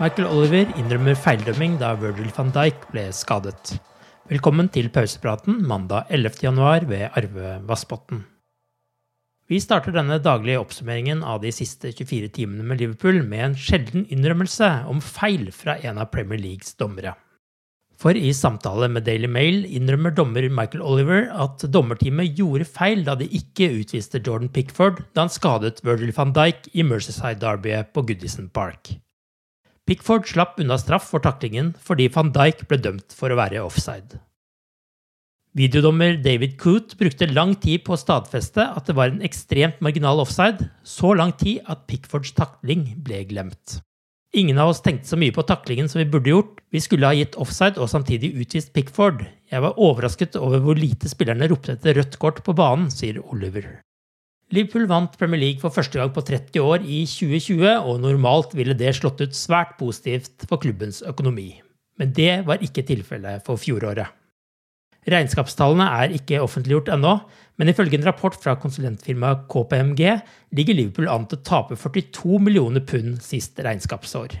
Michael Oliver innrømmer feildømming da Virgil van Dijk ble skadet. Velkommen til pausepraten mandag 11. januar ved Arve Vassbotn. Vi starter denne daglige oppsummeringen av de siste 24 timene med Liverpool med en sjelden innrømmelse om feil fra en av Premier Leagues dommere. For i samtale med Daily Mail innrømmer dommer Michael Oliver at dommerteamet gjorde feil da de ikke utviste Jordan Pickford da han skadet Virgil van Dijk i Mercyside Derbyet på Goodison Park. Pickford slapp unna straff for taklingen fordi van Dijk ble dømt for å være offside. Videodommer David Coote brukte lang tid på å stadfeste at det var en ekstremt marginal offside, så lang tid at Pickfords takling ble glemt. Ingen av oss tenkte så mye på taklingen som vi burde gjort, vi skulle ha gitt offside og samtidig utvist Pickford. Jeg var overrasket over hvor lite spillerne ropte etter rødt kort på banen, sier Oliver. Liverpool vant Premier League for første gang på 30 år i 2020, og normalt ville det slått ut svært positivt for klubbens økonomi. Men det var ikke tilfellet for fjoråret. Regnskapstallene er ikke offentliggjort ennå, men ifølge en rapport fra konsulentfirmaet KPMG ligger Liverpool an til å tape 42 millioner pund sist regnskapsår.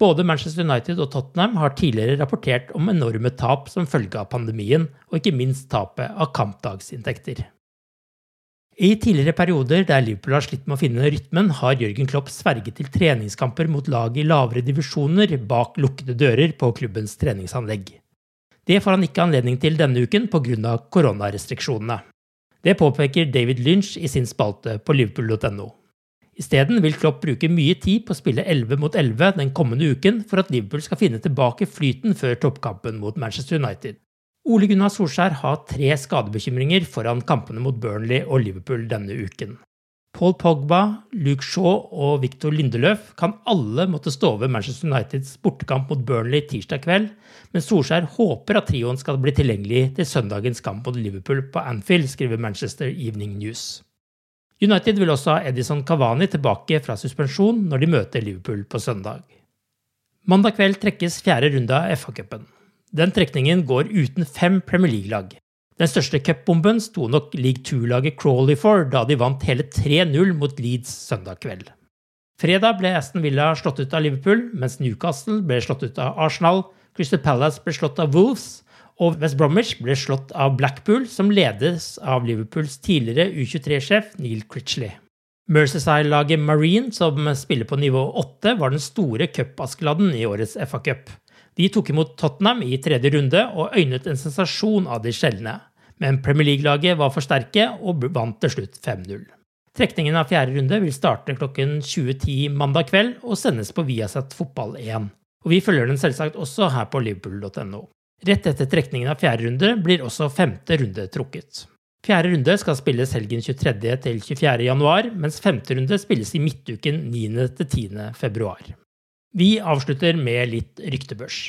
Både Manchester United og Tottenham har tidligere rapportert om enorme tap som følge av pandemien, og ikke minst tapet av kampdagsinntekter. I tidligere perioder der Liverpool har slitt med å finne rytmen, har Jørgen Klopp sverget til treningskamper mot lag i lavere divisjoner bak lukkede dører på klubbens treningsanlegg. Det får han ikke anledning til denne uken pga. koronarestriksjonene. Det påpeker David Lynch i sin spalte på liverpool.no. Isteden vil Klopp bruke mye tid på å spille 11 mot 11 den kommende uken for at Liverpool skal finne tilbake flyten før toppkampen mot Manchester United. Ole Gunnar Solskjær har tre skadebekymringer foran kampene mot Burnley og Liverpool denne uken. Paul Pogba, Luke Shaw og Victor Lindeløf kan alle måtte stå over Manchester Uniteds bortekamp mot Burnley tirsdag kveld, men Solskjær håper at trioen skal bli tilgjengelig til søndagens kamp mot Liverpool på Anfield, skriver Manchester Evening News. United vil også ha Edison Cavani tilbake fra suspensjon når de møter Liverpool på søndag. Mandag kveld trekkes fjerde runde av FA-cupen. Den trekningen går uten fem Premier League-lag. Den største cupbomben sto nok League 2-laget Crawley for da de vant hele 3-0 mot Leeds søndag kveld. Fredag ble Aston Villa slått ut av Liverpool, mens Newcastle ble slått ut av Arsenal, Crystal Palace ble slått av Wolves, og West Bromwich ble slått av Blackpool, som ledes av Liverpools tidligere U23-sjef Neil Critchley. Mercyside-laget Marine, som spiller på nivå 8, var den store cupaskeladden i årets FA-cup. De tok imot Tottenham i tredje runde og øynet en sensasjon av de sjeldne. Men Premier League-laget var for sterke og vant til slutt 5-0. Trekningen av fjerde runde vil starte klokken 20.10 mandag kveld og sendes på Viasat Fotball 1. Og vi følger den selvsagt også her på liverpool.no. Rett etter trekningen av fjerde runde blir også femte runde trukket. Fjerde runde skal spilles helgen 23. til 24. januar, mens femte runde spilles i midtuken 9. til 10. februar. Vi avslutter med litt ryktebørs.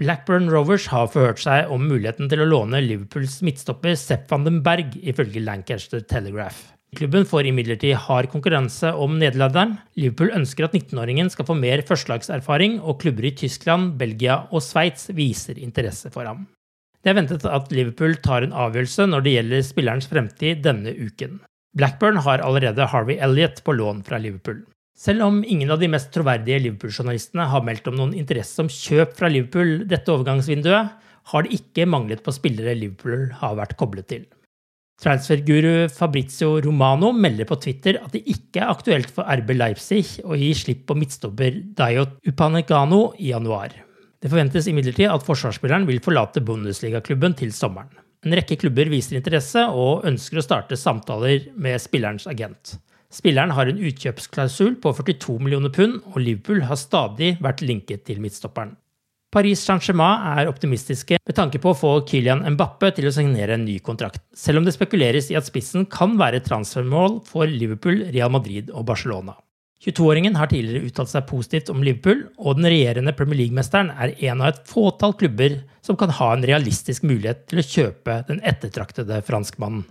Blackburn Rovers har forhørt seg om muligheten til å låne Liverpools midtstopper Sepp van den Berg, ifølge Lancaster Telegraph. Klubben får imidlertid hard konkurranse om nederlenderen. Liverpool ønsker at 19-åringen skal få mer førstelagserfaring, og klubber i Tyskland, Belgia og Sveits viser interesse for ham. Det er ventet at Liverpool tar en avgjørelse når det gjelder spillerens fremtid denne uken. Blackburn har allerede Harvey Elliot på lån fra Liverpool. Selv om ingen av de mest troverdige Liverpool-journalistene har meldt om noen interesse om kjøp fra Liverpool dette overgangsvinduet, har det ikke manglet på spillere Liverpool har vært koblet til. Transferguru Fabrizio Romano melder på Twitter at det ikke er aktuelt for RB Leipzig å gi slipp på midtstopper Dayot Upanegano i januar. Det forventes imidlertid at forsvarsspilleren vil forlate Bundesliga-klubben til sommeren. En rekke klubber viser interesse og ønsker å starte samtaler med spillerens agent. Spilleren har en utkjøpsklausul på 42 millioner pund, og Liverpool har stadig vært linket til midtstopperen. Paris Saint-Germain er optimistiske med tanke på å få Kylian Mbappe til å signere en ny kontrakt, selv om det spekuleres i at spissen kan være transfermål for Liverpool, Real Madrid og Barcelona. 22-åringen har tidligere uttalt seg positivt om Liverpool, og den regjerende Premier League-mesteren er en av et fåtall klubber som kan ha en realistisk mulighet til å kjøpe den ettertraktede franskmannen.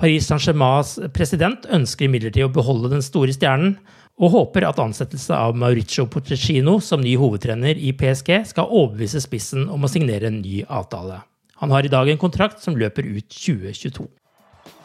Paris Saint-Germains president ønsker imidlertid å beholde den store stjernen, og håper at ansettelse av Mauricio Pochettino som ny hovedtrener i PSG skal overbevise spissen om å signere en ny avtale. Han har i dag en kontrakt som løper ut 2022.